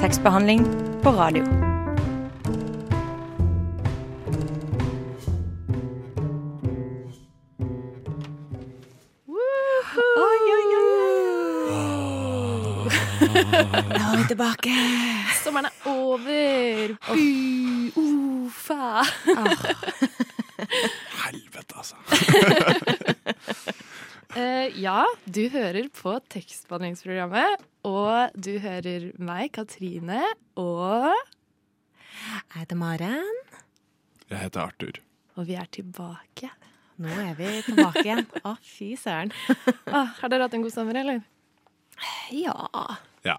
Tekstbehandling på radio. Nå er vi tilbake. Sommeren er over! Fy, ufa. Helvete, altså. Eh, ja, du hører på tekstbehandlingsprogrammet, og du hører meg, Katrine, og Jeg heter Maren. Jeg heter Arthur. Og vi er tilbake. Nå er vi tilbake igjen. Å, fy søren. Ah, har dere hatt en god sommer, eller? Ja. Ja.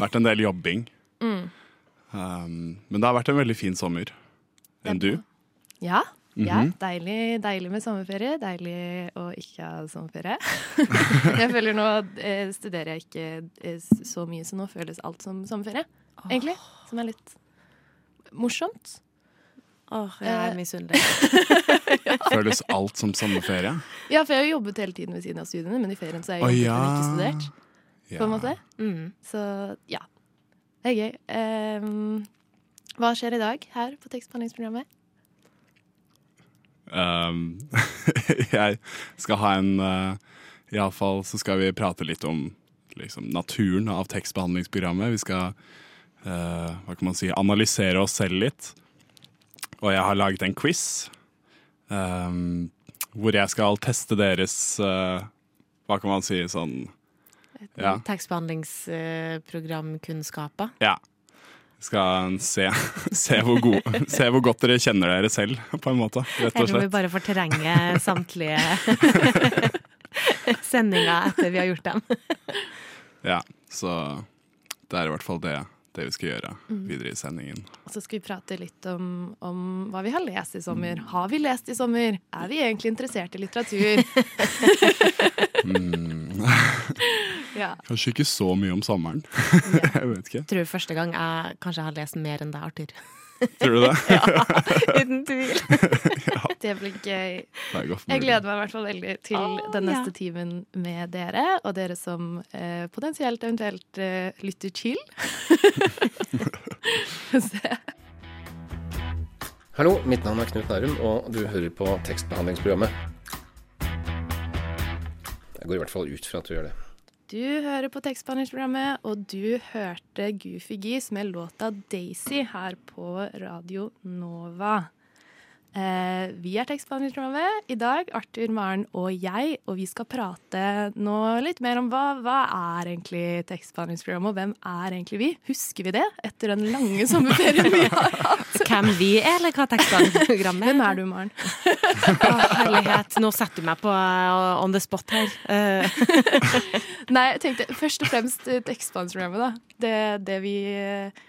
Vært en del jobbing. Um, men det har vært en veldig fin sommer. Enn du? Ja. Ja Mhm. deilig, deilig med sommerferie. Deilig å ikke ha sommerferie. jeg føler nå eh, studerer jeg ikke eh, så mye, så nå føles alt som sommerferie. Egentlig. Som er litt morsomt. Åh, jeg er misunnelig. Føles alt som sommerferie? Ja, for jeg har jo jobbet hele tiden ved siden av studiene, men i ferien så har jeg oh, ja. ikke studert. På en måte. Mm. Så ja. Det er gøy. Um, hva skjer i dag her på tekstbehandlingsprogrammet? Um, jeg skal ha en uh, Iallfall så skal vi prate litt om liksom, naturen av tekstbehandlingsprogrammet. Vi skal uh, hva kan man si, analysere oss selv litt. Og jeg har laget en quiz um, hvor jeg skal teste deres uh, Hva kan man si sånn Ja. Tekstbehandlingsprogramkunnskaper. ja. Skal se, se, hvor gode, se hvor godt dere kjenner dere selv, på en måte. Rett Jeg tror vi bare får fortrenger samtlige sendinger etter vi har gjort dem. Ja, så det er i hvert fall det, det vi skal gjøre videre i sendingen. Og så skal vi prate litt om, om hva vi har lest i sommer. Har vi lest i sommer? Er vi egentlig interessert i litteratur? Ja. Kanskje ikke så mye om sommeren. jeg vet ikke. Tror første gang jeg kanskje har lest mer enn deg, Arthur. Tror du det? ja, Uten tvil. Det blir gøy. Det Jeg gleder meg i hvert fall veldig til Å, den ja. neste timen med dere, og dere som eh, potensielt eventuelt eh, lytter til. Hallo, mitt navn er Knut Nærum, og du hører på tekstbehandlingsprogrammet. Jeg går i hvert fall ut fra at du gjør det. Du hører på tekstbehandlingsprogrammet, og du hørte Goofy Gis med låta Daisy her på Radio Nova. Eh, vi er tekstbehandlingsprogrammet i dag, Arthur, Maren og jeg, og vi skal prate nå litt mer om hva, hva er egentlig tekstbehandlingsprogrammet, og hvem er egentlig vi? Husker vi det etter den lange sommerferien vi har hatt? Hvem vi er, eller hva tekstbehandlingsprogrammet Hvem er du, Maren? Å, herlighet. Nå setter du meg på uh, on the spot her. Nei, jeg tenkte først og fremst eh, tekstbehandlingsprogrammet, da. Det, det vi eh,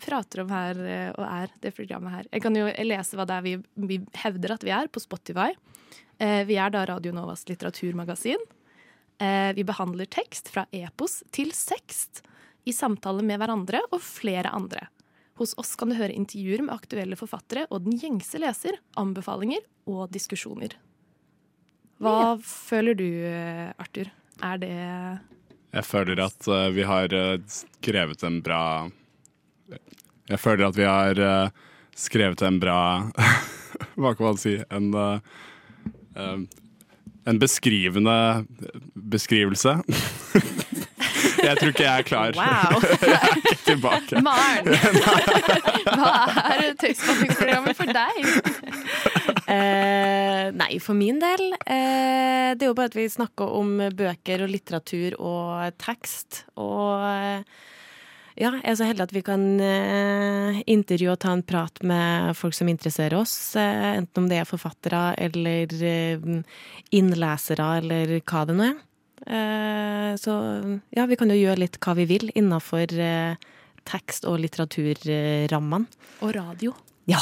prater om her eh, og er det programmet her. Jeg kan jo lese hva det er vi, vi hevder at vi er på Spotify. Eh, vi er da Radio Novas litteraturmagasin. Eh, vi behandler tekst fra epos til sekst i samtale med hverandre og flere andre. Hos oss kan du høre intervjuer med aktuelle forfattere og den gjengse leser, anbefalinger og diskusjoner. Hva føler du, eh, Arthur? Er det Jeg føler at eh, vi har eh, skrevet en bra Jeg føler at vi har eh, skrevet en bra Hva kan man si? En, eh, eh, en beskrivende beskrivelse. jeg tror ikke jeg er klar. wow. Jeg er ikke tilbake. Maren! Hva er tekstbehandlingsprogrammet for deg? Eh, nei, for min del eh, Det er jo bare at vi snakker om bøker og litteratur og tekst. Og eh, ja, jeg er så heldig at vi kan eh, intervjue og ta en prat med folk som interesserer oss. Eh, enten om det er forfattere eller eh, innlesere eller hva det nå er. Eh, så ja, vi kan jo gjøre litt hva vi vil innafor eh, tekst- og litteraturrammene. Og radio. Ja.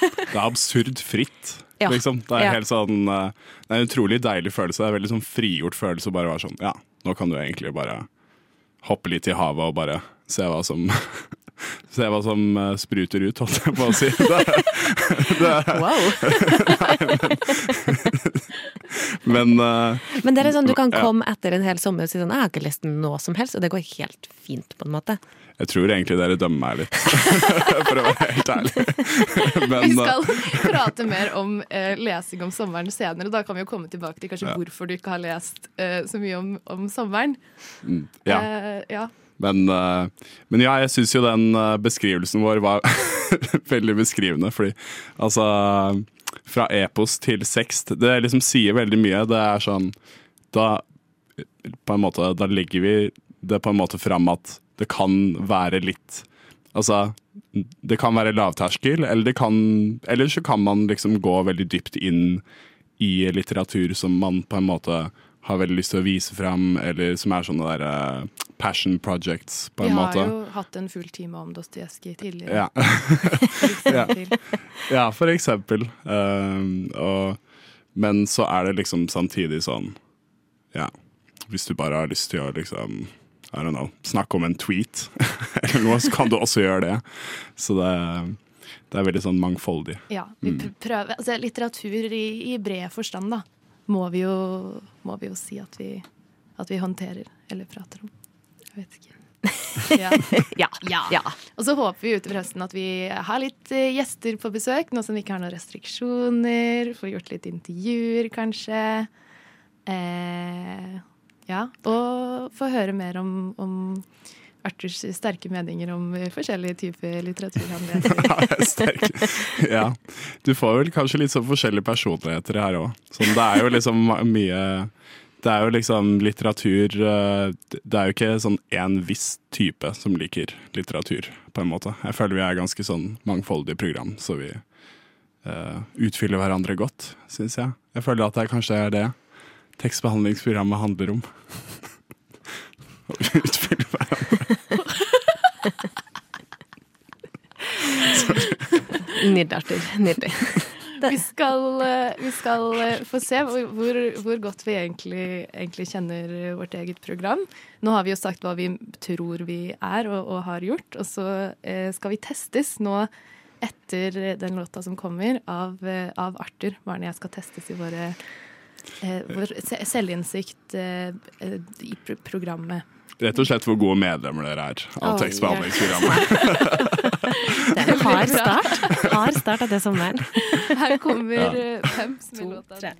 Det er absurd fritt. Ja. Liksom. Det er Ja. helt sånn Det er en utrolig deilig følelse. Det er en veldig sånn frigjort følelse å bare være sånn Ja, nå kan du egentlig bare hoppe litt i havet og bare se hva som Se hva som eh, spruter ut, holdt jeg på å si. Det, det, Wow. men eh, Men det er sånn du kan Ja. komme etter en hel sommer og si sånn Jeg har ikke lest noe som helst, og det går helt fint, på en måte. jeg tror egentlig dere dømmer meg litt, for å være helt ærlig. Men, Vi eh, skal prate mer om eh, lesing om sommeren senere. Da kan vi jo komme tilbake til kanskje Ja. hvorfor du ikke har lest eh, så mye om, om sommeren. ja. Eh, ja. Men, eh, men ja, jeg syns jo den eh, beskrivelsen vår var veldig beskrivende, fordi altså Fra epos til sekst, det liksom sier veldig mye. Det er sånn Da på en måte, da legger vi det på en måte fram at det kan være litt Altså, det kan være lavterskel, eller, det kan, eller så kan man liksom gå veldig dypt inn i litteratur som man på en måte har veldig lyst til å vise fram, eller som er sånne der uh, passion projects, på en måte. Vi har måte. jo hatt en full time om Dostojevskij tidligere. Ja. ja, for eksempel. Um, og, men så er det liksom samtidig sånn Ja, hvis du bare har lyst til å liksom I don't know, snakke om en tweet eller noe, så kan du også gjøre det. Så det, det er veldig sånn mangfoldig. Ja, vi Mm. prøver, altså Litteratur i, i bred forstand, da, må vi jo, må vi jo si at vi, at vi håndterer eller prater om. Jeg vet ikke. Ja. Ja. Ja. ja. Og så håper vi utover høsten at vi har litt eh, gjester på besøk, nå som vi ikke har noen restriksjoner. Får gjort litt intervjuer, kanskje. Eh, ja. Og få høre mer om, om Arthurs sterke meninger om eh, forskjellige typer litteratur han leser. Ja. Du får vel kanskje litt sånn forskjellige personligheter her òg. Sånn, det er jo liksom mye Det er jo liksom litteratur eh, Det er jo ikke sånn én viss type som liker litteratur, på en måte. Jeg føler vi er ganske sånn mangfoldig program, så vi uh, utfyller hverandre godt, syns jeg. Jeg føler at det kanskje er det tekstbehandlingsprogrammet handler om. Å utfylle. Nydelig, Arthur. Vi skal, eh, vi skal eh, få se hvor, hvor, godt vi egentlig, egentlig kjenner vårt eget program. Nå har vi jo sagt hva vi tror vi er og, og har gjort, og så eh, skal vi testes nå etter den låta som kommer, av, av Arthur. Barnet jeg skal testes i våre vår se- selvinnsikt i programmet. Rett og slett hvor gode medlemmer dere er av oh, tekstbehandlingsprogrammet. Det er en hard start. Hard start av det sommeren. Her kommer Ja. eh, med låta. tre.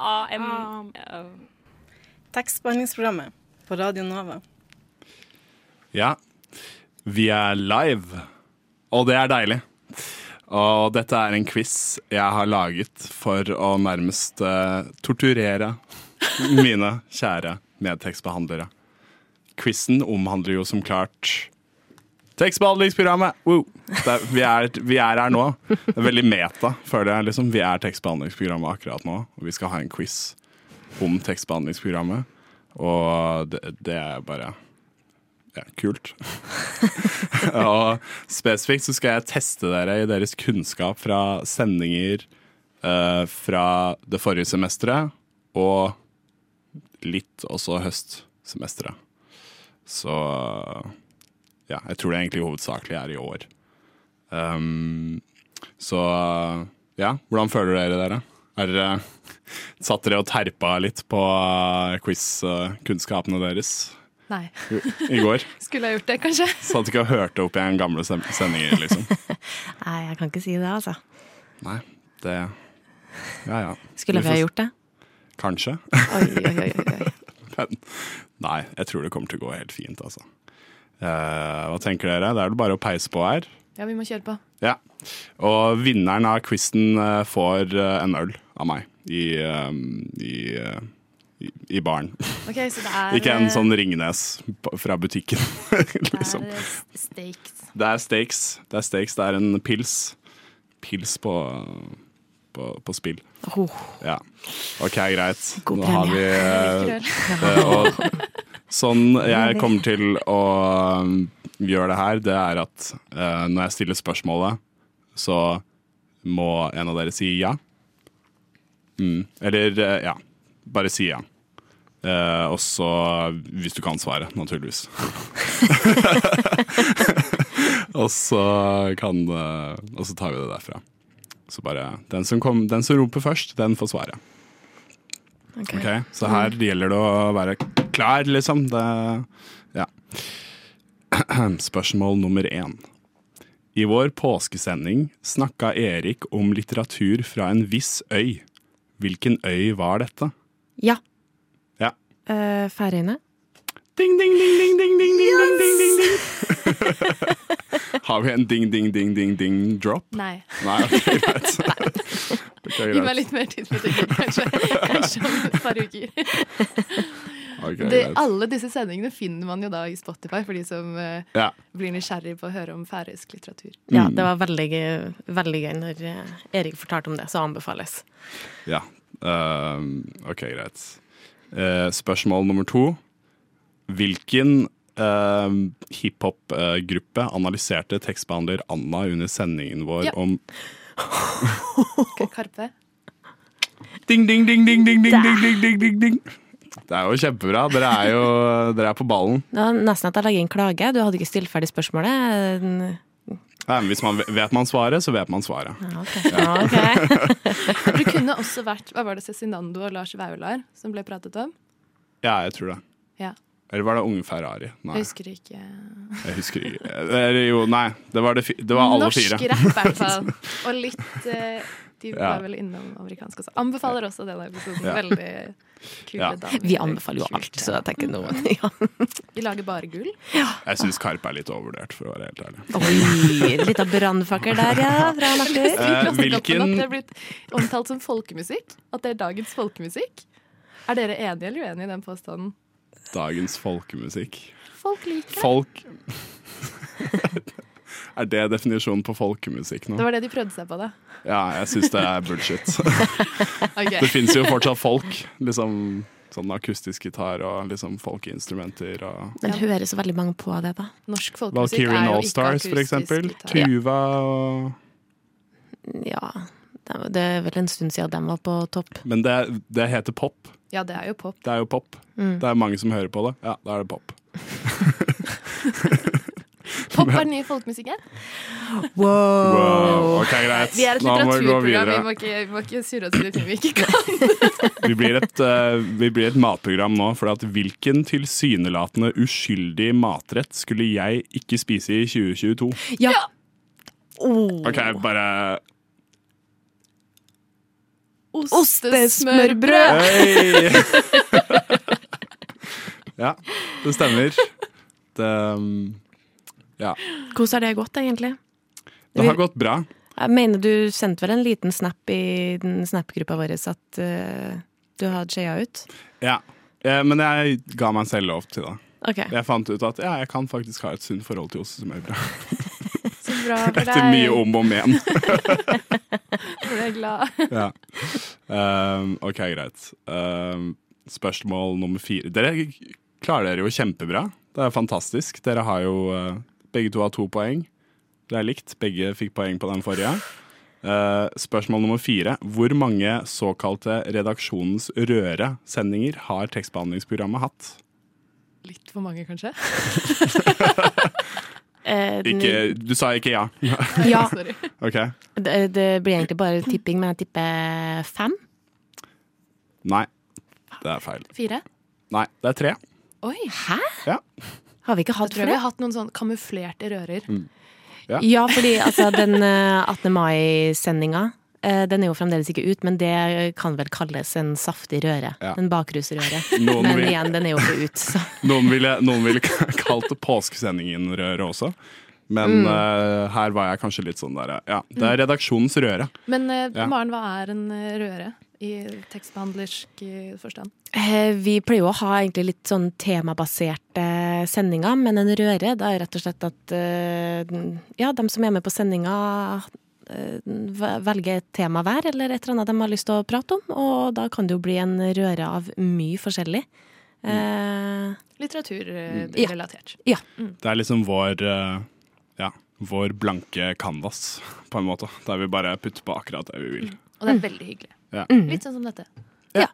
P-R-O-G-A-M-A-M Tekstbehandlingsprogrammet på Radio Nova. Ja, vi er live, og det er deilig. Og dette er en quiz jeg har laget for å nærmest eh, torturere mine kjære medtekstbehandlere. Quizen omhandler jo som klart tekstbehandlingsprogrammet! Woo! Det vi, er, vi er her nå. Det er veldig meta, føler jeg. Liksom. Vi er tekstbehandlingsprogrammet akkurat nå, og vi skal ha en quiz om tekstbehandlingsprogrammet. Og det, det er bare ja, kult. og spesifikt så skal jeg teste dere i deres kunnskap fra sendinger eh, fra det forrige semesteret, og litt også høstsemesteret. Så ja, jeg tror det egentlig hovedsakelig er i år. Um, så ja, hvordan føler dere dere? Er dere Satt dere og terpa litt på uh, quiz-kunnskapene deres Nei, i, i går? skulle jeg gjort det, kanskje? Sånn at du ikke og hørte opp igjen gamle sending, sendinger, liksom? Nei, jeg kan ikke si det, altså. Nei, det Ja ja. Skulle vi ha gjort det? Kanskje. Oi, oi, oi. oi. Men nei, jeg tror det kommer til å gå helt fint, altså. Eh, hva tenker dere? Det er vel bare å peise på her. Ja, vi må kjøre på. Ja. Og vinneren av quizen eh, får eh, en øl av meg i, eh, i, i, baren. Okay, så det er Ikke en eh, sånn Ringnes fra butikken, liksom. Det er eh, steaks. Det er steaks. Det er steaks, det er en pils. Pils på, på, på spill. Oh, Ja. OK, greit. God Nå har vi eh, og Sånn jeg kommer til å um, gjøre det her, det er at uh, når jeg stiller spørsmålet, så må en av dere si ja. Mm. Eller uh, ja, bare si ja. Eh, og så, hvis du kan svare, naturligvis. og så kan eh, Og så tar vi det derfra. Så bare Den som, kom, den som roper først, den får svare. Ok. okay. Så her gjelder det å være klar, liksom. Det, ja. Spørsmål nummer én. I vår påskesending snakka Erik om litteratur fra en viss øy. Hvilken øy var dette? Ja. ja. Uh, Færøyene. Ding, ding, ding, ding, ding, ding, yes! ding, ding, ding, Har vi en ding, ding, ding, ding, ding drop? Nei. Nei, okay, greit. Gi meg litt mer tid for å kanskje. Kanskje om et par uker. Okay, det, alle disse sendingene finner man jo da i Spotify, for de som uh, ja. blir nysgjerrig på å høre om færøysk litteratur. Ja, det var veldig, veldig gøy når Erik fortalte om det, så anbefales. Ja, ehm, ok, greit. Uh, spørsmål nummer to. Hvilken uh, hiphop-gruppe analyserte tekstbehandler Anna under sendingen vår Ja. om Karpe. Ding, ding, ding, ding, ding, ding, ding, ding, ding, ding, ding. Det er jo kjempebra. Dere er jo dere er på ballen. Det var nesten at jeg legger inn klage. Du hadde ikke stilt ferdig spørsmålet. Nei, men hvis man vet man svaret, så vet man svaret. Ja, ok. Ja, okay. Det kunne også vært Hva var det Cezinando og Lars Vaular som ble pratet om? Ja, jeg tror det. Ja. Eller var det Unge Ferrari? Nei, Jeg husker ikke. jeg husker ikke. Eller jo, nei. Det var, det, det var alle Norsk fire. rapp, i hvert fall. Og litt eh, De Ja. vel innom amerikansk også. Anbefaler også denne episoden. Ja. Veldig kule Ja. damer. Vi anbefaler jo alt, så jeg tenker noe. Ja. Vi lager bare gull. Jeg syns Karpe er litt overvurdert, for å være helt ærlig. Oi, en av brannfakkel der, ja, fra Martin. Eh, hvilken- At det er blitt omtalt som folkemusikk. At det er dagens folkemusikk. Er dere enige eller uenige i den påstanden? Dagens folkemusikk. Folk liker det. Folk Er det definisjonen på folkemusikk nå? Det var det de prøvde seg på, da. Ja, jeg syns det er bullshit. okay. Det fins jo fortsatt folk. Liksom sånn akustisk gitar og liksom folkeinstrumenter og Men hører så veldig mange på det, da. Norsk folkemusikk er jo ikke Allstars, for akustisk eksempel. gitar. Tuva og Ja. det- Det er vel en stund siden de var på topp. Men det, det heter pop. Ja, det er jo pop. Det er jo pop. Mm. Det er mange som hører på det. Ja, da er det pop. Pop er den nye folkemusikken. Wow, ok, greit. Vi er et litteraturprogram. Vi må ikke, vi må ikke surre oss til ting vi ikke kan. Vi blir et, uh, vi blir et matprogram nå, for at hvilken tilsynelatende uskyldig matrett skulle jeg ikke spise i 2022? Ja! Oh. Ok, bare Ostesmørbrød! Hey. ja, det stemmer. Det, um, ja. Hvordan har det gått, egentlig? det har gått bra. Jeg mener du sendte vel en liten snap i den snap-gruppa vår at uh, du hadde skeia ut? Ja. Eh, Men jeg ga meg selv lov til det. Okay. Jeg fant ut at ja, jeg kan faktisk ha et sunt forhold til ostesmørbrød. Så bra for Etter mye om og men. Er glad. ja. um, ok, greit. Um, spørsmål nummer fire. Dere klarer dere jo kjempebra. Det er fantastisk. Dere har jo uh, Begge to har to poeng. Det er likt. Begge fikk poeng på den forrige. Uh, spørsmål nummer fire. Hvor mange såkalte Redaksjonens Røre-sendinger har tekstbehandlingsprogrammet hatt? Litt for mange, kanskje? uh, Ikke, du sa ikke ja. Ja, okay. Det, det blir egentlig bare tipping, men jeg tipper fem. Nei. Det er feil. Fire? Nei, det er tre. Oi! Hæ? Ja. Har vi ikke Jeg hatt tror vi har hatt noen sånn kamuflerte rører. Ja. Ja, fordi altså, den eh, 18. mai-sendinga eh, den er jo fremdeles ikke ut, men det kan vel kalles en saftig røre. Ja. En bakrusrøre. Noen Men vil- igjen, den er jo ikke ut, så Noen ville, noen ville kalt det påskesendingen røre også. Men eh, her var jeg kanskje litt sånn der Ja, det er redaksjonens røre. Men uh, Ja. Maren, hva er en eh, røre i tekstbehandlersk eh, forstand? Eh, Vi pleier jo å ha egentlig litt sånn temabaserte sendinger, men en røre da er rett og slett at eh, ja, de som er med på sendinga velger et tema hver, eller et eller annet de har lyst til å prate om, og da kan det jo bli en røre av mye forskjellig. Eh, Litteraturrelatert. Det er liksom vår Ja, vår blanke canvas, på en måte. Der vi bare putter på akkurat det vi vil. Og det er veldig hyggelig. Ja. Litt sånn som dette. Ja.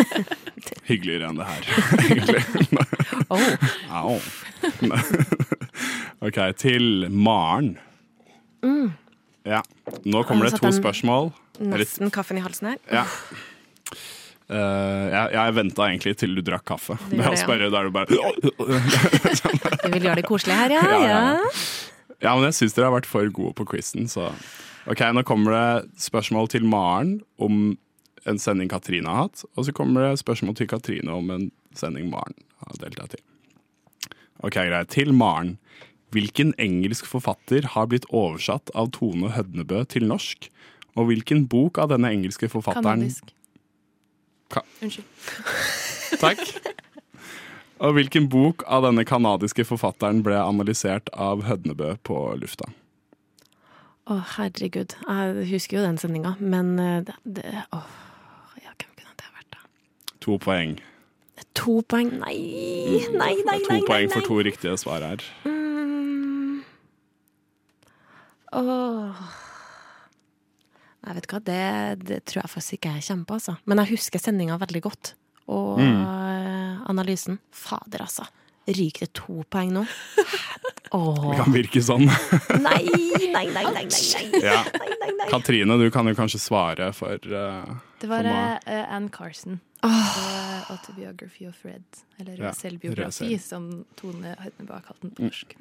Hyggeligere enn det her, egentlig. Oh. Au. OK, til Maren. Ja. Nå kommer det to spørsmål. Nesten kaffen i halsen her. ja. Uh, jeg jeg venta egentlig til du drakk kaffe. Det Med å det, ja. spørre, da er du bare Du vil gjøre det koselig her, ja. Ja, ja, ja. ja. Ja, men jeg syns dere har vært for gode på quizen, så OK, nå kommer det spørsmål til Maren om en sending Katrine har hatt. Og så kommer det spørsmål til Katrine om en sending Maren har deltatt i. Ok, greit. Til Maren. Hvilken engelsk forfatter har blitt oversatt av Tone Hødnebø til norsk? Og hvilken bok av denne engelske forfatteren Kanadisk. Ka- Unnskyld. Takk. Og hvilken bok av denne kanadiske forfatteren ble analysert av Hødnebø på lufta? Å, herregud. Jeg husker jo den sendinga, men eh, det, det Åh, ja, hvem kunne det vært, da? To poeng. To poeng? Nei, nei, nei, er nei. to nei, poeng nei. for to riktige svar her. Mm. Åh. Jeg vet hva, det, det tror jeg faktisk ikke jeg kommer på, altså. Men jeg husker sendinga veldig godt. Og Mm. eh, analysen. Fader, altså. Ryker det to poeng nå? Åh. Det kan virke sånn. Nei, nei, nei, nei, nei, nei. Ja. nei. Katrine, du kan jo kanskje svare for uh, Det var For meg. eh, Carson. Oh. Uh, Autobiography of Red. Eller Ja, selvbiografi, Resel. som Tone Høytnebø har kalt den på Mm. norsk.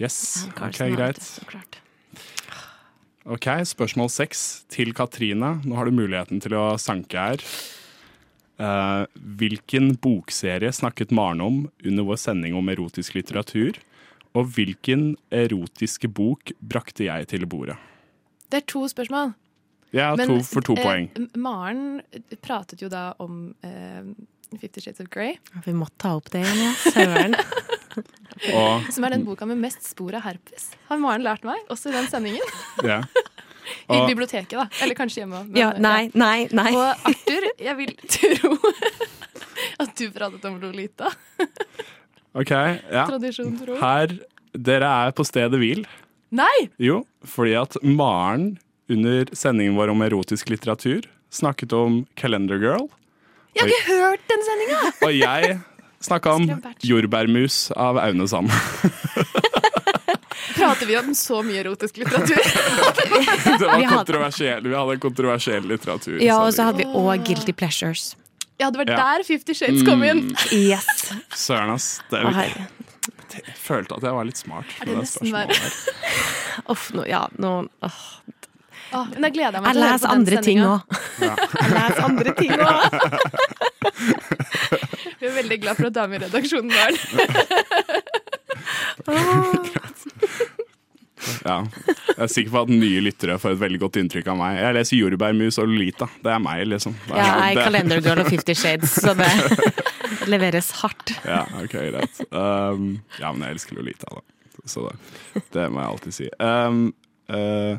Yes. Anne Ok, greit. det. Ok, Spørsmål seks til Katrine. Nå har du muligheten til å sanke her. Uh, hvilken bokserie snakket Maren om under vår sending om erotisk litteratur? Og hvilken erotiske bok brakte jeg til bordet? Det er to spørsmål. Ja, Men, to for to eh, poeng. Maren pratet jo da om eh, Fifty Shades of Grey, Vi må ta opp det igjen, ja. Søren. Og som er den boka med mest spor av herpes. Har Maren lært meg, også i den sendingen. ja. I biblioteket, da. Eller kanskje hjemme. men- Ja, nei, nei, nei. Og Arthur, jeg vil tro at du pratet om Lolita. OK, ja. Tradisjon tro. Her Dere er på stedet hvil. Nei! Jo, fordi at Maren under sendingen vår om erotisk litteratur snakket om Calendar Girl. Jeg har ikke hørt den sendinga! Og jeg snakka om jordbærmus av Aune Sand. Prater vi om så mye erotisk litteratur? Det var kontroversiell, vi hadde kontroversiell litteratur. Ja, og så hadde vi òg Guilty Pleasures. Ja, det var Ja. der Fifty Shades kom inn. Mm, Yes. Søren, ass. Det, Å, jeg følte at jeg var litt smart. Er det det nesten spørsmålet verre? her. Uff, nå, ja, nå åh. Åh, men jeg gleder meg Jeg til å høre på den andre ting sendinga. Ja. Jeg leser andre ting òg. Vi er veldig glad for at du er med i redaksjonen var der. Ja. Jeg er sikker på at nye lyttere får et veldig godt inntrykk av meg. Jeg leser Jordbærmus og Lolita. Det er meg, liksom. Er, Ja, jeg er det- Calendar Girl og Fifty Shades, så det leveres hardt. Ja, ok, greit. Um, ja, men jeg elsker Lolita, da. Så det, det må jeg alltid si. Um, uh,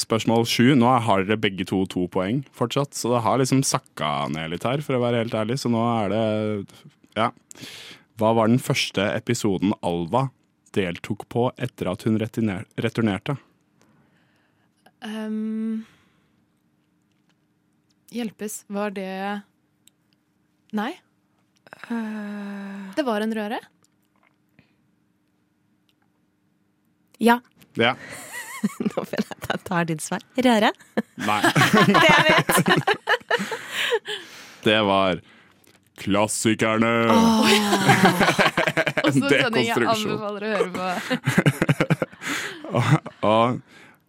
spørsmål sju. Nå har dere begge to to poeng fortsatt, så det har liksom sakka ned litt her, for å være helt ærlig. Så nå er det Ja. Hva var den første episoden Alva deltok på etter at hun returnerte? Um, hjelpes, var det Nei. Det var en røre. Ja, Ja. nå føler jeg at jeg tar ditt svar. Røre. Nei. Det jeg vet. Det var Klassikerne! Også en sending jeg anbefaler å høre på. Og,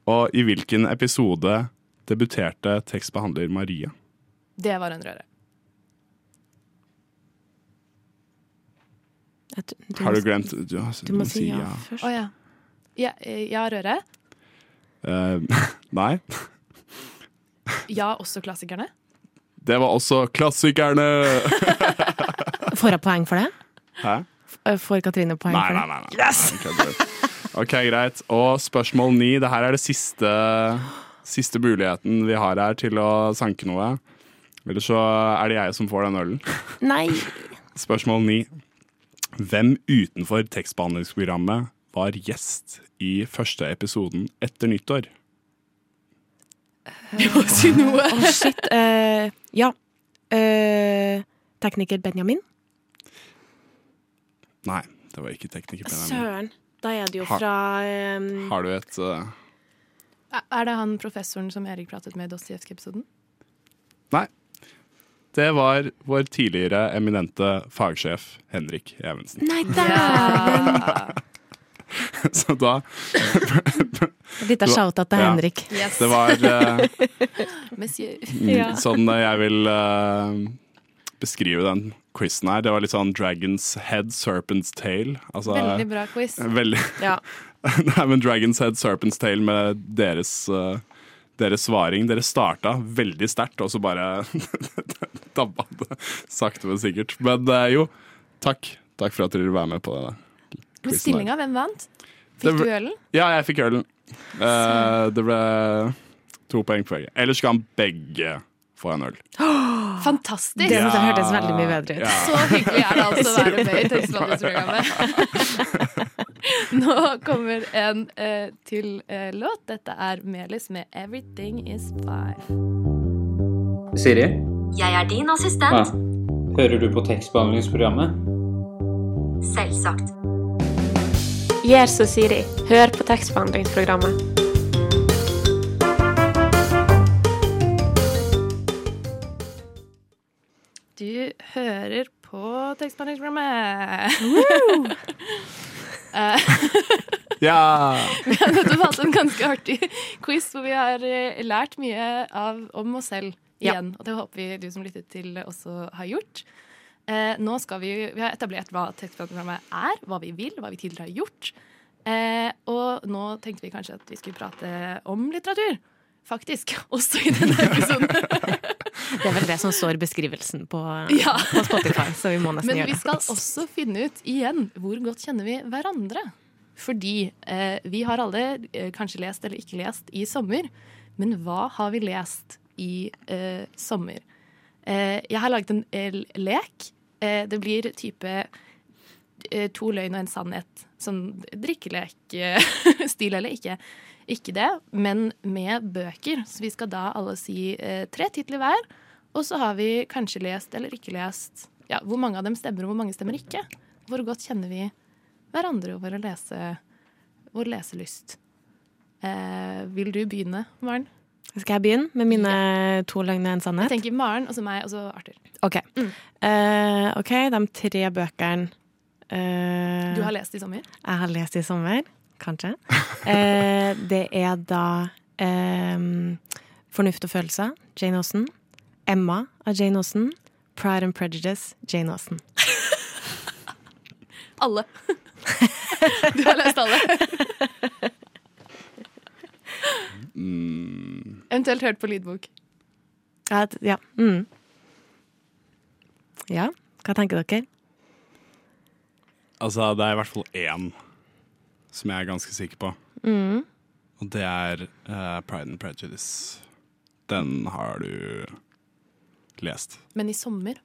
og i hvilken episode debuterte tekstbehandler Maria? Det var en røre. Du, du Har du glemt Du, Du må si ja først. Å ja. Ja, eh, ja, røre. Uh, nei. Ja, også klassikerne. Det var også Klassikerne! Får jeg poeng for det? Hæ? F- Får Katrine poeng Nei, for det? nei. nei. nei. Yes! OK, greit. Og spørsmål ni. Det her er det siste, siste muligheten vi har her til å sanke noe. Eller så er det jeg som får den ølen. Nei. Spørsmål ni. Hvem utenfor tekstbehandlingsprogrammet var gjest i første episoden etter nyttår? Vi må si noe. Å, shit. Uh, ja. Uh, tekniker Benjamin. Nei, det var ikke tekniker. Benjamin. Søren. Da er det jo fra um... Har du et uh... Er det han professoren som Erik pratet med i Dostojevskij-episoden? Nei. Det var vår tidligere eminente fagsjef Henrik Evensen. Nei, dæven! Så da Litt av shout-out til Ja. Henrik. Yes. Det var uh, Monsieur. Ja. sånn jeg vil eh, beskrive den quizen her. Det var litt sånn Dragon's Head, Serpent's Tail. Altså, Veldig bra quiz. Veldig Ja. Nei, men Dragon's Head, Serpent's Tail med deres, uh, deres svaring. Dere starta veldig sterkt, og så bare dabba det sakte, men sikkert. Men uh, jo, takk. Takk for at dere vil være med på det. Men stillinga, hvem vant? Fikk ble- du ølen? Ja, jeg fikk ølen. Uh, det ble to poeng for begge. Ellers skal han begge få en øl? Fantastisk! Det hørtes veldig mye bedre ut. Ja. Så hyggelig er det altså å være med i tekstbehandlingsprogrammet. Nå kommer en eh, til eh, låt. Dette er Melis med 'Everything Is Fine'. Siri? Jeg er din Ja. assistent. Hører du på tekstbehandlingsprogrammet? Selvsagt. Gjør som Siri. Hør på tekstbehandlingsprogrammet. Du hører på tekstbehandlingsprogrammet. Eh, Ja! Vi har nettopp hatt en ganske artig quiz hvor vi har eh, lært mye av, om oss selv Ja. igjen. Og det håper vi du som lyttet til også har gjort. Eh, nå skal vi, vi har etablert hva tekstbehandlingsprogrammet er, hva vi vil, hva vi tidligere har gjort. Eh, og nå tenkte vi kanskje at vi skulle prate om litteratur. Faktisk. Også i denne episoden. Det er vel det som står i beskrivelsen på, Ja. på Spotify, så vi må nesten gjøre det. Men vi skal også finne ut igjen hvor godt kjenner vi hverandre. Fordi eh, vi har alle eh, kanskje lest eller ikke lest i sommer. Men hva har vi lest i eh, sommer? Eh, jeg har laget en eh, lek. Eh, det blir type to løgn og en sannhet. Sånn drikkelek-stil eller ikke. Ikke det, men med bøker. Så vi skal da alle si tre titler hver. Og så har vi kanskje lest eller ikke lest ja, hvor mange av dem stemmer, og hvor mange stemmer ikke. Hvor godt kjenner vi hverandre og vår, lese, vår leselyst. Eh, vil du begynne, Maren? Skal jeg begynne med mine to løgner og en Jeg tenker Maren, og så meg, og så Arthur. Ok. Eh, ok, de tre bøkene uh, Du har lest i sommer? jeg har lest i sommer, kanskje. uh, det er da eh, Fornuft og følelser, Jane Austen. Emma av Jane Austen. Pride and Prejudice, Jane Austen. Alle. du har lest alle. Mm, Eventuelt hørt på lydbok. Ja. Ja. Mm. ja. Hva tenker dere? altså, det er i hvert fall én som jeg er ganske sikker på. Mm. Og det er uh, Pride and Prejudice. Den har du lest. Men i sommer,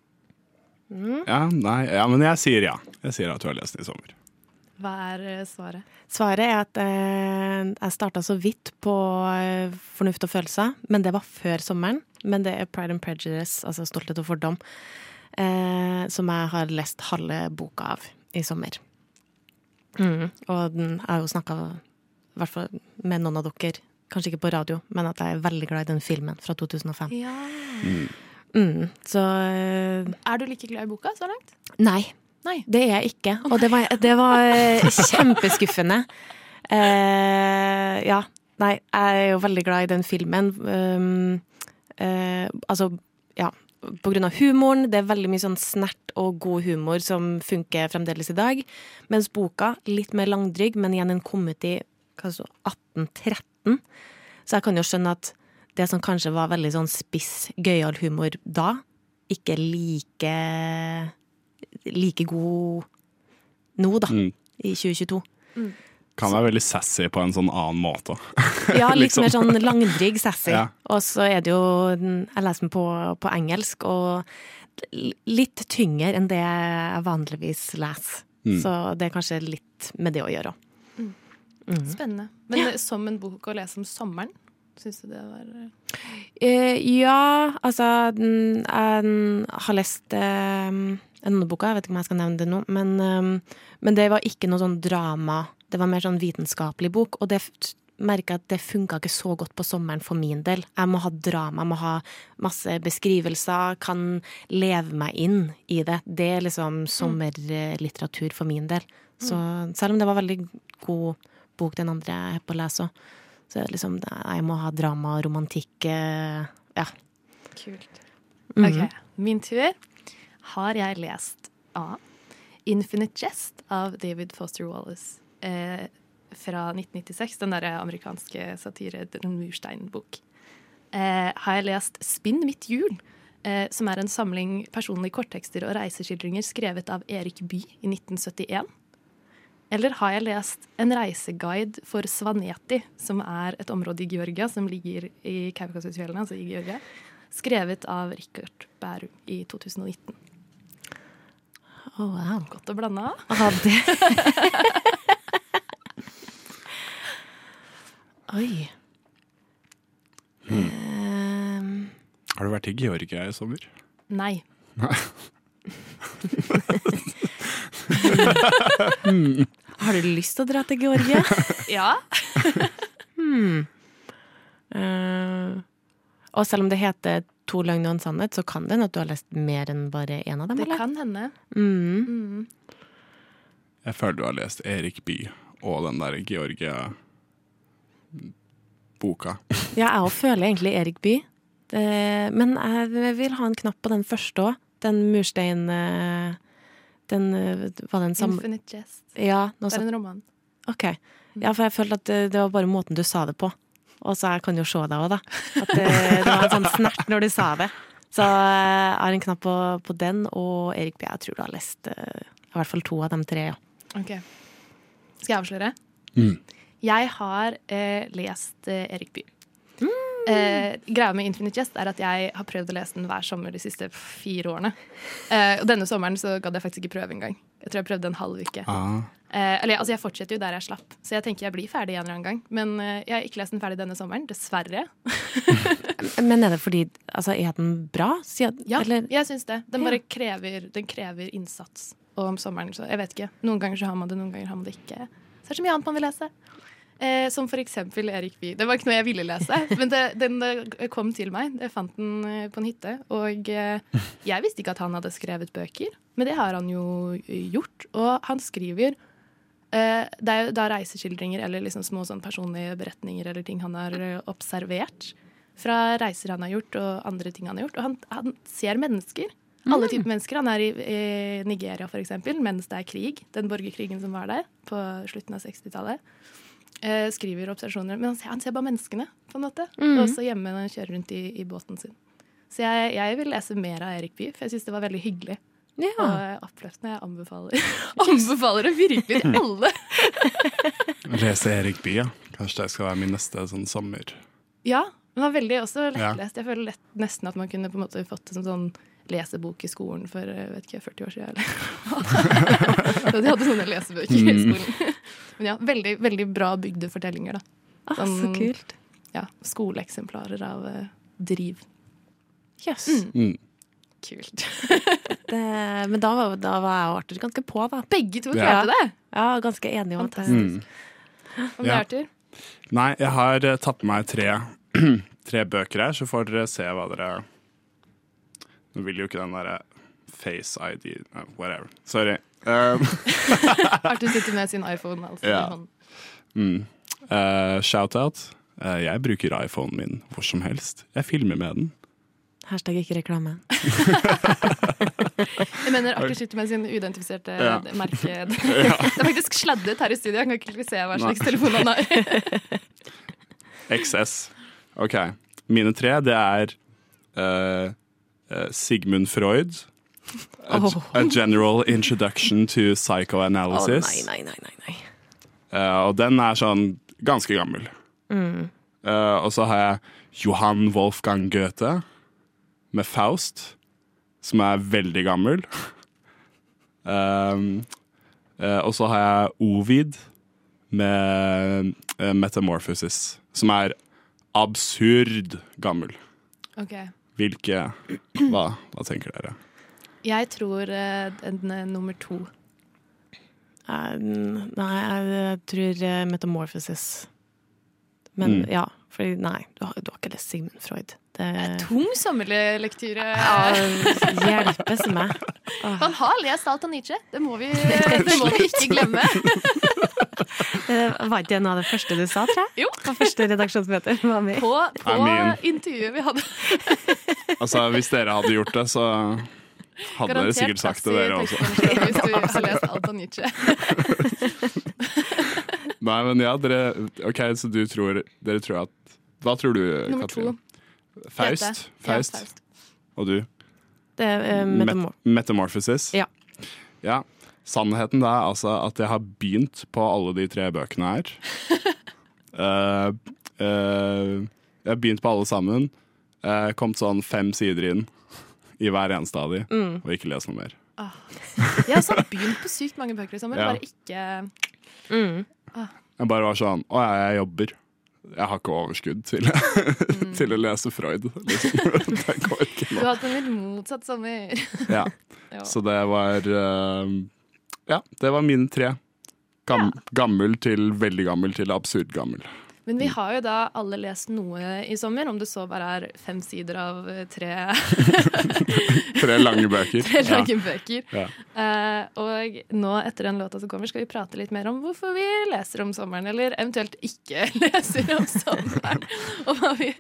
Ja, nei, ja, men jeg sier ja. Jeg sier at du har lest den i sommer. hva er eh, svaret? Svaret er at eh, jeg starta så vidt på eh, Fornuft og følelser, men det var før sommeren. Men det er Pride and Prejudice, altså Stolthet og fordom, eh, som jeg har lest halve boka av i sommer. Mm. Og den, jeg har jo snakka i hvert fall med noen av dere, kanskje ikke på radio, men at jeg er veldig glad i den filmen fra 2005. Ja. Mm. Så eh, Er du like glad i boka så langt? Nei. Nei. Det er jeg ikke. Og det var, det var eh, kjempeskuffende. Uh, ja. Nei, jeg er jo veldig glad i den filmen. Um, uh, altså, ja. På grunn av humoren. Det er veldig mye sånn snert og god humor som funker fremdeles i dag. Mens boka, litt mer langdrygg, men igjen den kom ut i 1813. Så jeg kan jo skjønne at det som kanskje var veldig sånn spiss, gøyal humor da, ikke like like god nå, da. Mm. I 2022. Kan være veldig sassy på en sånn annen måte. Ja, litt Liksom. mer sånn langdrygg sassy. Ja. Og så er det jo Jeg leser den på, på engelsk, og litt tyngre enn det jeg vanligvis leser. Mm. Så det er kanskje litt med det å gjøre òg. Spennende. Men ja. som en bok å lese om sommeren, syns du det var eh, Eh, ja, altså den- Jeg har lest eh, en bok, jeg vet ikke om jeg skal nevne det nå, men, eh, men det var ikke noe sånn drama. Det var mer sånn vitenskapelig bok, og det merka at det funka ikke så godt på sommeren for min del. Jeg må ha drama, jeg må ha masse beskrivelser, kan leve meg inn i det. Det er liksom sommerlitteratur for min del. Så selv om det var veldig god bok, den andre jeg er på å lese òg, så liksom Jeg må ha drama og romantikk. eh, Ja. Kult. Mhm. Ok, min tur. Har jeg lest A. Infinite Jest av David Foster Wallace eh, fra 1996. Den derre amerikanske satire, en mursteinbok. Eh, har jeg lest Spinn mitt hjul, eh, som er en samling personlige korttekster og reiseskildringer skrevet av Erik Bye i 1971. Eller har jeg lest en reiseguide for Svaneti, som er et område i Georgia som ligger i Kaukasusfjellene, altså i Georgia, skrevet av Rikard Bærum i 2019. Å, wow. Godt å blande. av. Ah. Oi. Um. Har du vært i Georgia i sommer? Nei. Nei. har du lyst til å dra til Georgia? Ja. Hmm. uh, og selv om det heter To løgner og en sannhet, så kan det hende at du har lest mer enn bare én av dem? Det eller? kan hende. Mm. Mm. Jeg føler du har lest Erik Bye og den der Georgia-boka. Ja, jeg òg føler egentlig Erik Bye. Det- Men jeg vil ha en knapp på den første òg. Den murstein... eh, Den eh, Var den samme Infinite Jest. Ja, Det er en roman. OK. Ja, for jeg følte at det, det var bare måten du sa det på. Og så jeg kan jo se deg òg, da. At det, det var en sånn snert når du sa det. Så eh, jeg har en knapp på, på den og Erik B. Jeg tror du har lest eh, i hvert fall to av de tre, ja. Ok. Skal jeg avsløre? Mm. Jeg har eh, lest eh, Erik Bye. Eh, greia med Infinite Jest er at jeg har prøvd å lese den hver sommer de siste fire årene. Eh, og denne sommeren så gadd jeg faktisk ikke prøve engang. Jeg tror jeg prøvde en halv uke. Ah. Eh, eller altså Jeg fortsetter jo der jeg slapp, så jeg tenker jeg blir ferdig en eller annen gang. Men eh, jeg har ikke lest den ferdig denne sommeren, dessverre. Men er det fordi Altså, er den bra? Siden, Ja, eller? jeg syns det. Den bare krever, den krever innsats. Og om sommeren, så jeg vet ikke. Noen ganger så har man det, noen ganger har man det ikke. Så det er så mye annet man vil lese. Eh, som for eksempel Erik Bye. Det var ikke noe jeg ville lese, men det, den eh, kom til meg. Jeg fant den eh, på en hytte. Og eh, jeg visste ikke at han hadde skrevet bøker, men det har han jo gjort. Og han skriver eh, Det er jo da reiseskildringer eller liksom små sånn personlige beretninger eller ting han har observert fra reiser han har gjort og andre ting han har gjort. Og han, han ser mennesker. Alle typer mennesker. Han er i, i Nigeria eksempel, mens det er krig. Den borgerkrigen som var der på slutten av 60-tallet. Eh, skriver observasjoner. Men han ser, han ser bare menneskene, på en måte. Mhm. Også hjemme når han kjører rundt i, i båten sin. Så jeg, jeg vil lese mer av Erik Bye, for jeg syns det var veldig hyggelig. Ja. Og eh, oppløftende. Jeg anbefaler, anbefaler det virkelig til alle. Lese Erik Bye, ja. Kanskje det skal være min neste sånn sommer. Ja, men det var veldig også lettlest. Jeg føler lett, nesten at man kunne på en måte fått en sånn lesebok i skolen for vet ikke, 40 år siden. Eller. De hadde sånne lesebøker i Mm. skolen. Men ja, veldig, veldig bra bygde fortellinger, da. Ah, så Sånn- kult. Ja, Skoleeksemplarer av eh, driv. Jøss. Mm. Mm. Kult. Det, men da var, da var jeg og Arthur ganske på, da. Begge to Ja. klarte det! Ja, ganske enige om at det Mm. Hva med Ja. Arthur? Nei, jeg har eh, tatt med meg tre, tre bøker her, så får dere se hva dere Nå vil jo ikke den derre Face ID Whatever. Sorry. Um, Arthur sitter med sin iPhone. Altså, Ja. mm. uh, Shout-out. Uh, jeg bruker iPhonen min hvor som helst. Jeg filmer med den. Hashtag ikke reklame. Jeg mener Arthur sitter med sin uidentifiserte Ja. merke. Det er faktisk sladdet her i studio. Jeg kan ikke se hva slags Nei. telefon han har. XS. OK. Mine tre, det er uh, eh, Sigmund Freud. A, a General Introduction to Psychoanalysis. nei, nei, nei, nei. nei. Uh, og den er sånn ganske gammel. Mm. Uh, og så har jeg Johan Wolfgang Goethe med Faust, som er veldig gammel. Um, uh, og så har jeg Ovid med Metamorphosis, som er absurd gammel. Okay. Hvilke Hva, hva tenker dere? Jeg tror den en, eh, nummer to. Eh, Nei, jeg, tror eh, Metamorphosis. Men Mm. ja, fordi Nei, du har, du har ikke lest Sigmund Freud. Det er Tung sommerlektyre. ja, hjelpes meg. Han har lest alt av Nietzsche. Det må vi, det må vi ikke glemme. Eh, Var ikke det noe av det første du sa, tror jeg? Jo. På første redaksjonsmøte. På, på I mean- intervjuet vi hadde. Altså, Hvis dere hadde gjort det, så hadde dere sikkert sagt det, dere også. Hvis du har lest alt av Nietzsche. Nei, men ja, dere OK, så du tror Dere tror at Hva tror du, Nummer to. Katrine? Faust? Dette. Faust. Ja, Faust. Og du? Det er eh, Met. Metamorphosis? Ja. ja. Sannheten er altså at jeg har begynt på alle de tre bøkene her. uh, uh, jeg har begynt på alle sammen. Uh, kommet sånn fem sider inn i hver eneste av de, Mm. og ikke lese noe mer. Jeg har sånn begynt på sykt mange bøker i sommer, Ja. bare ikke Mm. Jeg bare var sånn Å ja, jeg jobber. Jeg har ikke overskudd til, til å lese Freud. Liksom. Det går ikke Du har hatt en litt motsatt sommer. Ja. Ja. Så det var uh, Ja, det var mine tre. Gam, Gammel til veldig gammel til absurd gammel. Men vi har jo da alle lest noe i sommer, om det så bare er fem sider av eh, tre, Tre lange bøker. tre Ja. lange bøker. Ja. Uh, og nå etter den låta som kommer, skal vi prate litt mer om hvorfor vi leser om sommeren, eller eventuelt ikke leser om sommeren, og hva vi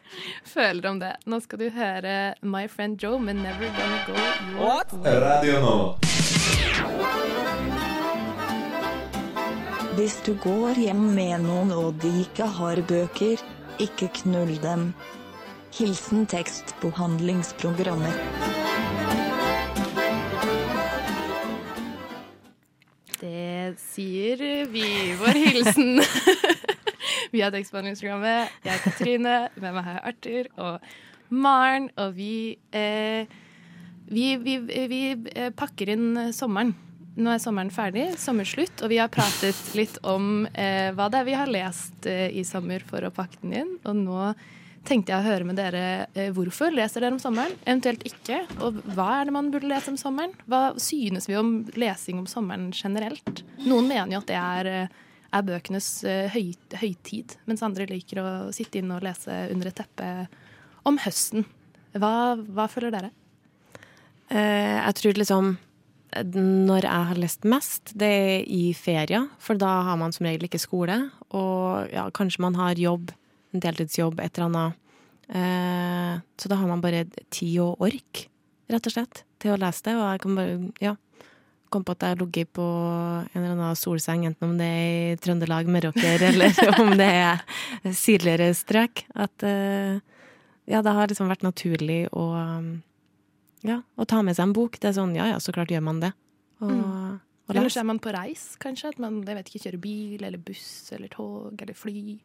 føler om det. Nå skal du høre My Friend Joe med Never Gonna Go Your Way. Radio Nova. Hvis du går hjem med noen og de ikke har bøker, ikke knull dem. Hilsen tekstbehandlingsprogrammet. Det sier vi. Vår hilsen. vi har tekstbehandlingsprogrammet. Jeg er Katrine, med meg har jeg Arthur og Maren. Og vi, eh, vi, vi, vi eh, pakker inn sommeren. Nå er sommeren ferdig, sommerslutt, og vi har pratet litt om eh, hva det er vi har lest eh, i sommer for å pakke den inn. Og nå tenkte jeg å høre med dere eh, hvorfor leser dere om sommeren, eventuelt ikke. Og hva er det man burde lese om sommeren? Hva synes vi om lesing om sommeren generelt? Noen mener jo at det er, eh, er bøkenes eh, høy, høytid, mens andre liker å sitte inne og lese under et teppe om høsten. Hva, hva føler dere? Eh, jeg tror liksom når jeg har lest mest, det er i ferier, for da har man som regel ikke skole. Og ja, kanskje man har jobb, en deltidsjobb, et eller annet. Eh, så da har man bare tid og ork, rett og slett, til å lese det. Og jeg kan bare, ja, komme på at jeg har ligget på en eller annen solseng, enten om det er i Trøndelag, Meråker, eller om det er sydligere strøk. At eh, ja, det har liksom vært naturlig å ja, å ta med seg en bok. Det er sånn, ja ja, så klart gjør man det. Og, Mm. og Eller så er man på reis, kanskje. At man jeg vet ikke, kjører bil eller buss eller tog eller fly.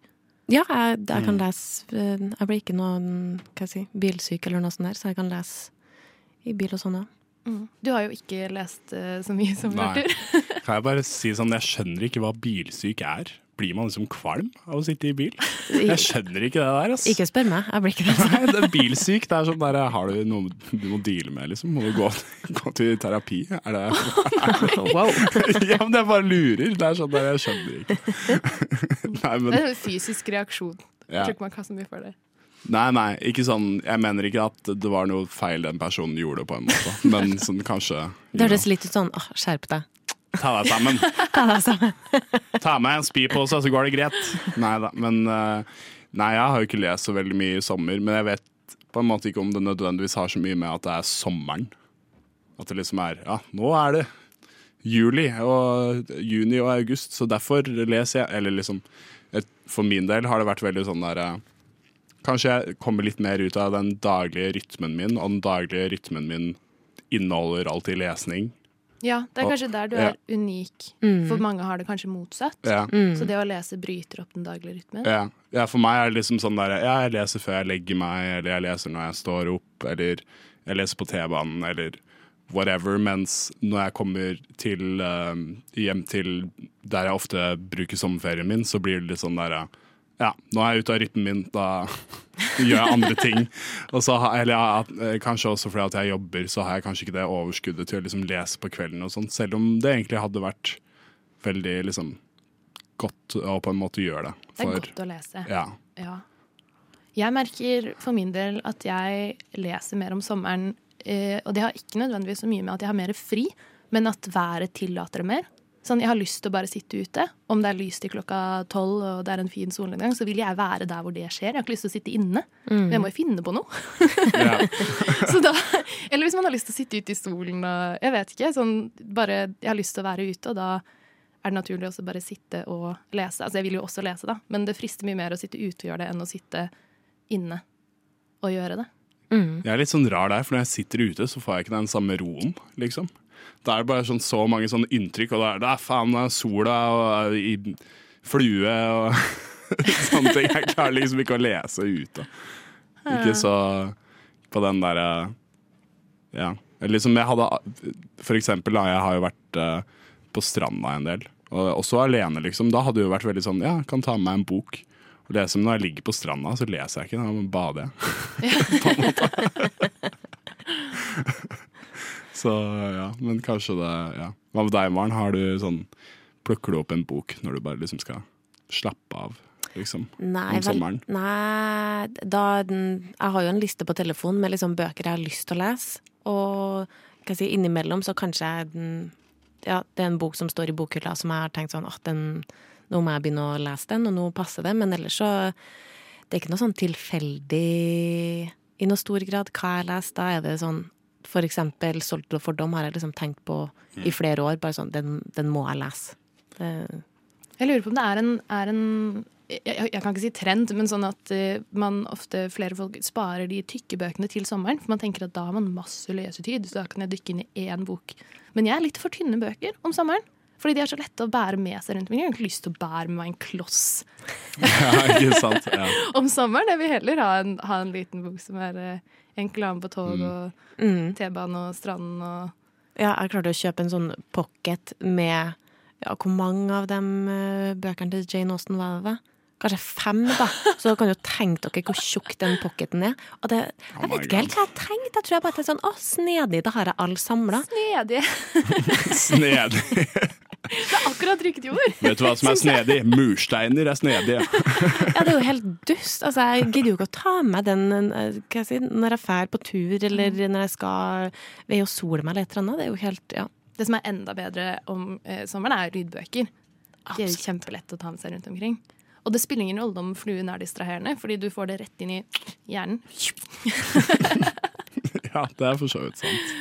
Ja, jeg, jeg kan Mm. lese eh, Jeg blir ikke noen hva jeg si, bilsyk eller noe sånt der, så jeg kan lese i bil og sånn òg. Mm. Du har jo ikke lest uh, så mye som Nei. Arthur. Kan jeg bare si sånn, jeg skjønner ikke hva bilsyk er. Blir man liksom kvalm av å sitte i bil? Jeg skjønner ikke det der, Altså. Ikke spør meg, jeg blir ikke det. Nei, det er bilsyk. Det er sånn der, har du noe du må deale med, liksom? Må du gå, gå til terapi? Er det Wow. Ja, men jeg bare lurer. Det er sånn der, jeg skjønner ikke. Nei, men Det er en fysisk reaksjon. Jeg Ja. tror ikke man kan så mye for det. Nei, nei, ikke sånn Jeg mener ikke at det var noe feil den personen gjorde, på en måte. Men sånn kanskje Det høres litt ut sånn åh, skjerp deg. Ta deg sammen. Ta deg sammen. Ta med en spypose, så går det greit. Nei da, men eh, Nei, jeg har jo ikke lest så veldig mye i sommer, men jeg vet på en måte ikke om det nødvendigvis har så mye med at det er sommeren. At det liksom er Ja, nå er det juli og juni og august, så derfor leser jeg Eller liksom et, For min del har det vært veldig sånn der eh, Kanskje jeg kommer litt mer ut av den daglige rytmen min, og den daglige rytmen min inneholder alltid lesning. Ja, det er kanskje der du ja. er unik. Mm. For mange har det kanskje motsatt. Ja. Mm. Så det å lese bryter opp den daglige rytmen. Ja. ja, for meg er det liksom sånn der Ja, jeg leser før jeg legger meg, eller jeg leser når jeg står opp, eller jeg leser på T-banen, eller whatever. Mens når jeg kommer til, eh, hjem til der jeg ofte bruker sommerferien min, så blir det litt sånn der ja, nå er jeg ute av rytmen min, da gjør jeg andre ting. Og så eller ja, eh, kanskje også fordi at jeg jobber, så har jeg kanskje ikke det overskuddet til å liksom lese på kvelden og sånt, selv om det egentlig hadde vært veldig liksom godt å på en måte gjøre det. Det er godt å lese. Ja. Ja. Jeg merker for min del at jeg leser mer om sommeren, eh, og det har ikke nødvendigvis så mye med at jeg har mer fri, men at været tillater det mer. Sånn, Jeg har lyst til å bare sitte ute. Om det er lyst til klokka tolv og det er en fin solnedgang, så vil jeg være der hvor det skjer. Jeg har ikke lyst til å sitte inne. Mm. Men jeg må jo finne på noe. Så da, eller hvis man har lyst til å sitte ute i solen og Jeg vet ikke. Sånn, bare, jeg har lyst til å være ute, og da er det naturlig også bare sitte og lese. Altså Jeg vil jo også lese, da, men det frister mye mer å sitte ute og gjøre det enn å sitte inne og gjøre det. Jeg er litt sånn rar der, for når jeg sitter ute, så får jeg ikke den samme roen, liksom. Da er det bare sånn så mange sånne inntrykk, og da er det "Ah, faen, er sola og i flue og sånne ting. Jeg klarer liksom ikke å lese ute. Ikke så på den derre Ja. Eller liksom jeg hadde For eksempel, da, jeg har jo vært eh, på stranda en del. Og også alene, liksom. Da hadde det jo vært veldig sånn Ja, kan ta med meg en bok og lese. Men når jeg ligger på stranda, så leser jeg ikke. Da bader jeg. på en måte. så ja, men kanskje det Ja. Hva med deg, Maren? Har du sånn Plukker du opp en bok når du bare liksom skal slappe av, liksom? Nei, om sommeren? nei da, Jeg har jo en liste på telefonen med liksom bøker jeg har lyst til å lese. Og kan si, innimellom så kanskje jeg ja, det er en bok som står i bokhylla som jeg har tenkt sånn at den, nå må jeg begynne å lese den, og nå passer det. Men ellers så Det er ikke noe sånn tilfeldig i noe stor grad hva jeg leser. Da er det sånn for eksempel 'Solgt og fordom' har jeg liksom tenkt på i flere år. Bare sånn, den, den må jeg lese. Det, Jeg lurer på om det er en, er en jeg, jeg kan ikke si trend, men sånn at uh, man ofte, flere folk sparer de tykke bøkene til sommeren. For man tenker at da har man masse lesetid, så da kan jeg dykke inn i én bok. Men jeg er litt for tynne bøker om sommeren. Fordi de er så lette å bære med seg rundt Men Jeg har ikke lyst til å bære med meg en kloss Ja, ikke sant? Ja. om sommeren. Jeg vil heller ha en, ha en liten bok som er eh, enkel å på tog og mm. T-bane og stranden og Ja, jeg klarte å kjøpe en sånn pocket med ja, Hvor mange av de eh, bøkene til Jane Austen var det? Kanskje fem, da. Så dere kan jo tenke dere hvor tjukk den pocketen er. Og det, Oh jeg vet ikke helt hva jeg tenkte. Jeg tror jeg bare tenkte sånn Å, snedig, da har jeg alle samla. Snedig! Snedig. Det er akkurat riktig ord! Vet du hva som er snedig? Mursteiner er snedige. Ja, det er jo helt dust. Altså, jeg gidder jo ikke å ta med den eh, hva jeg si, når jeg drar på tur, eller når jeg skal ved å sole meg eller et eller annet. Det er jo helt Ja. Det som er enda bedre om eh, sommeren, er lydbøker. De er jo kjempelett å ta med seg rundt omkring. Og det spiller ingen rolle om fluen er distraherende, fordi du får det rett inn i hjernen. Ja, det er for så vidt sant.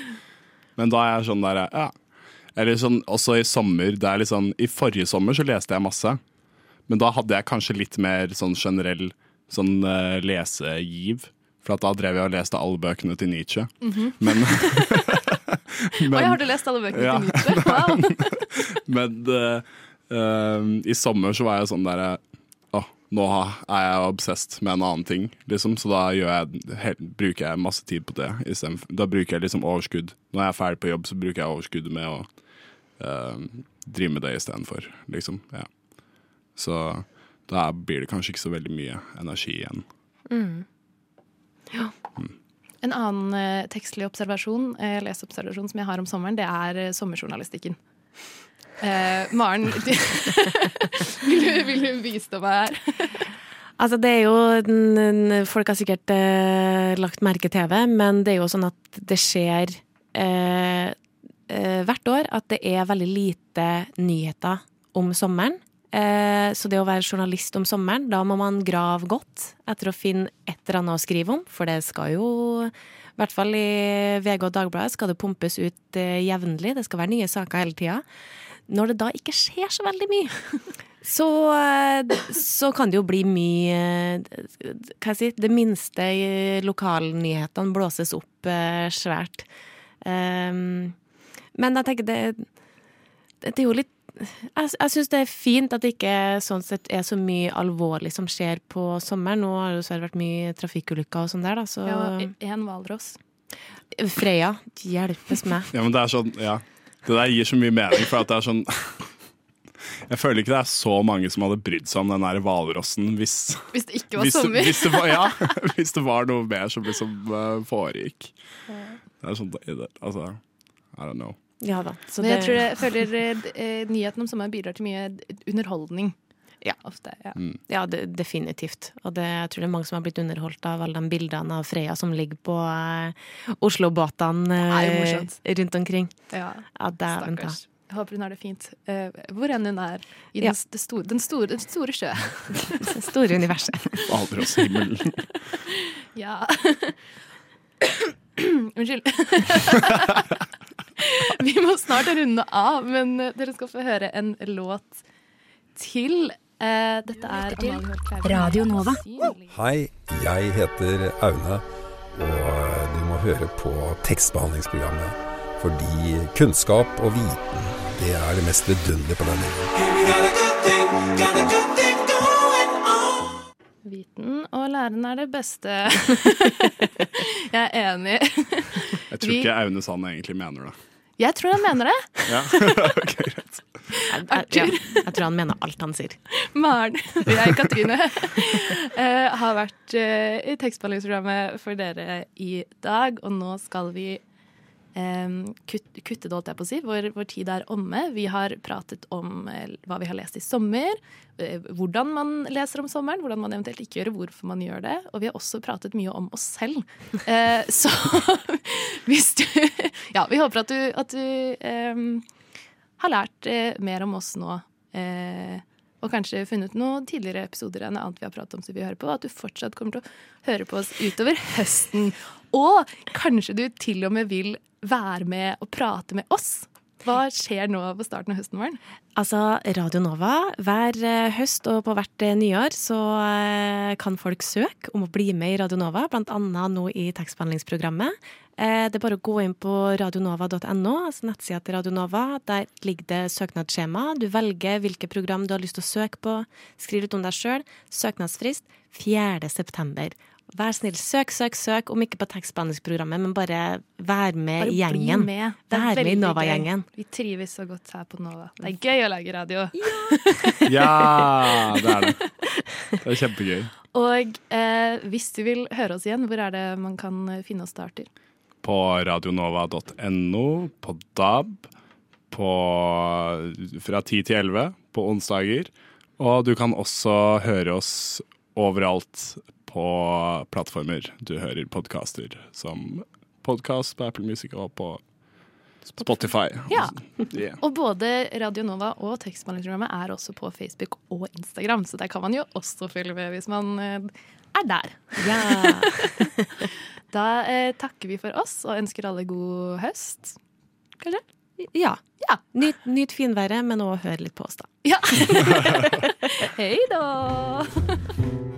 Men da er jeg sånn der ja. Eller sånn også i sommer. Det er litt sånn, I forrige sommer så leste jeg masse. Men da hadde jeg kanskje litt mer sånn generell sånn uh, lesegiv. For at da drev jeg og leste alle bøkene til Nietzsche. Men men Oi, har du lest alle bøkene Ja. til Nietzsche? Wow. Men uh, uh, i sommer så var jeg sånn derre Åh, nå er jeg obsessed med en annen ting, liksom. Så da jeg, helt, bruker jeg masse tid på det. Da bruker jeg liksom overskudd. Når jeg er ferdig på jobb, så bruker jeg overskuddet med å eh, drive med det istedenfor, liksom. Ja. Så da blir det kanskje ikke så veldig mye energi igjen. Ja. En annen eh, tekstlig observasjon, eh, leseobservasjon som jeg har om sommeren, det er eh, sommerjournalistikken. Eh, Maren, vil, du, vil du bistå meg her? Altså, det er jo Folk har sikkert eh, lagt merke til det, men det er jo sånn at det skjer hvert år at det er veldig lite nyheter om sommeren. Eh, så det å være journalist om sommeren, da må man grave godt etter å finne et eller annet å skrive om, for det skal jo i hvert fall i VG og Dagbladet skal det pumpes ut eh, jevnlig. Det skal være nye saker hele tida. Når det da ikke skjer så veldig mye, så, eh, så kan det jo bli mye eh, Hva jeg si Det minste i lokalnyhetene blåses opp eh, svært. Um, men jeg tenker det, det er jo litt Jeg, jeg syns det er fint at det ikke sånn sett er så mye alvorlig som skjer på sommeren. Nå har det jo dessverre vært mye trafikkulykker og sånn der, da, så Ja, en hvalross. Freya, hjelpes meg. Ja, men det er sånn, ja. Det der gir så mye mening, for at det er sånn Jeg føler ikke det er så mange som hadde brydd seg om den der hvalrossen hvis, Hvis det ikke var hvis, det, sommer. hvis, det var, ja, hvis det var noe mer som liksom eh, foregikk. Det er sånn, altså, I don't know. Ja da. Så Men jeg det- tror jeg føler eh, eh, nyheten om sommeren bidrar til mye underholdning. Ja. Ofte. Ja. Ja, det, definitivt. Og det, jeg tror det er mange som har blitt underholdt av alle de bildene av Freya som ligger på eh, Oslo-båtene eh, rundt omkring. Ja, Ja, dæven ta. Jeg håper hun har det fint. uh, hvor enn hun er. I den, Ja. store, den, store, den store sjø. Det store universet. Hvalrosshimmelen. Ja. Unnskyld. Vi må snart runde av, men eh, dere skal få høre en låt til. Eh, dette er. Radio Nova. Hei, jeg heter Aune, og du må høre på tekstbehandlingsprogrammet. Fordi kunnskap og viten, det er det mest vidunderlige på denne jorden. Viten og læren er det beste. Jeg er enig. Jeg tror ikke Aune Sand egentlig mener det. Jeg tror han mener det. Ja. ok, greit. Jeg, jeg, ja, jeg tror han mener alt han sier. Maren jeg, Katrine, eh, har vært eh, i tekstbehandlingsprogrammet for dere i dag. Og nå skal vi eh, kutte, kutte holdt jeg på å si. Vår, vår tid er omme. Vi har pratet om eh, hva vi har lest i sommer. eh, Hvordan man leser om sommeren, hvordan man eventuelt ikke gjør det, hvorfor man gjør det. Og vi har også pratet mye om oss selv. Eh, så hvis du Ja, vi håper at du, at du eh, har lært mer om oss nå. Eh, og kanskje funnet noen tidligere episoder enn annet vi har pratet om som vi hører på. At du fortsatt kommer til å høre på oss utover høsten. Og kanskje du til og med vil være med og prate med oss. Hva skjer nå på starten av høsten vår? Altså, Radio Nova, hver eh, høst og på hvert eh, nyår så eh, kan folk søke om å bli med i Radio Nova, annet nå i tekstbehandlingsprogrammet. Eh, Det er bare å gå inn på radionova.no, altså nettsida til Radio Nova. Der ligger det søknadsskjema. Du velger hvilke program du har lyst til å søke på. Skriv litt om deg sjøl. Søknadsfrist 4. Vær snill, søk, søk, søk. Om ikke på tekstbehandlingsprogrammet, men bare vær med i gjengen. Bli med. Det er Vær med i Nova-gjengen. Vi trives så godt her på Nova. Det er gøy å lage radio. Ja, det er det. Det er kjempegøy. Og eh, hvis du vil høre oss igjen, hvor er det man kan finne oss starter? På radionova.no, på DAB, på, fra 10 til 11 på onsdager. Og du kan også høre oss overalt på plattformer du hører podkaster, som podkast på Apple Music og på Spotify. Ja. Yeah. Og både Radio Nova og tekstmeldingsprogrammet er også på Facebook og Instagram, så der kan man jo også følge med hvis man eh, er der. da eh, takker vi for oss og ønsker alle god høst. Kanskje? Ja. Nyt, nyt finværet, men òg hør litt på oss, da. Ja. Hei da!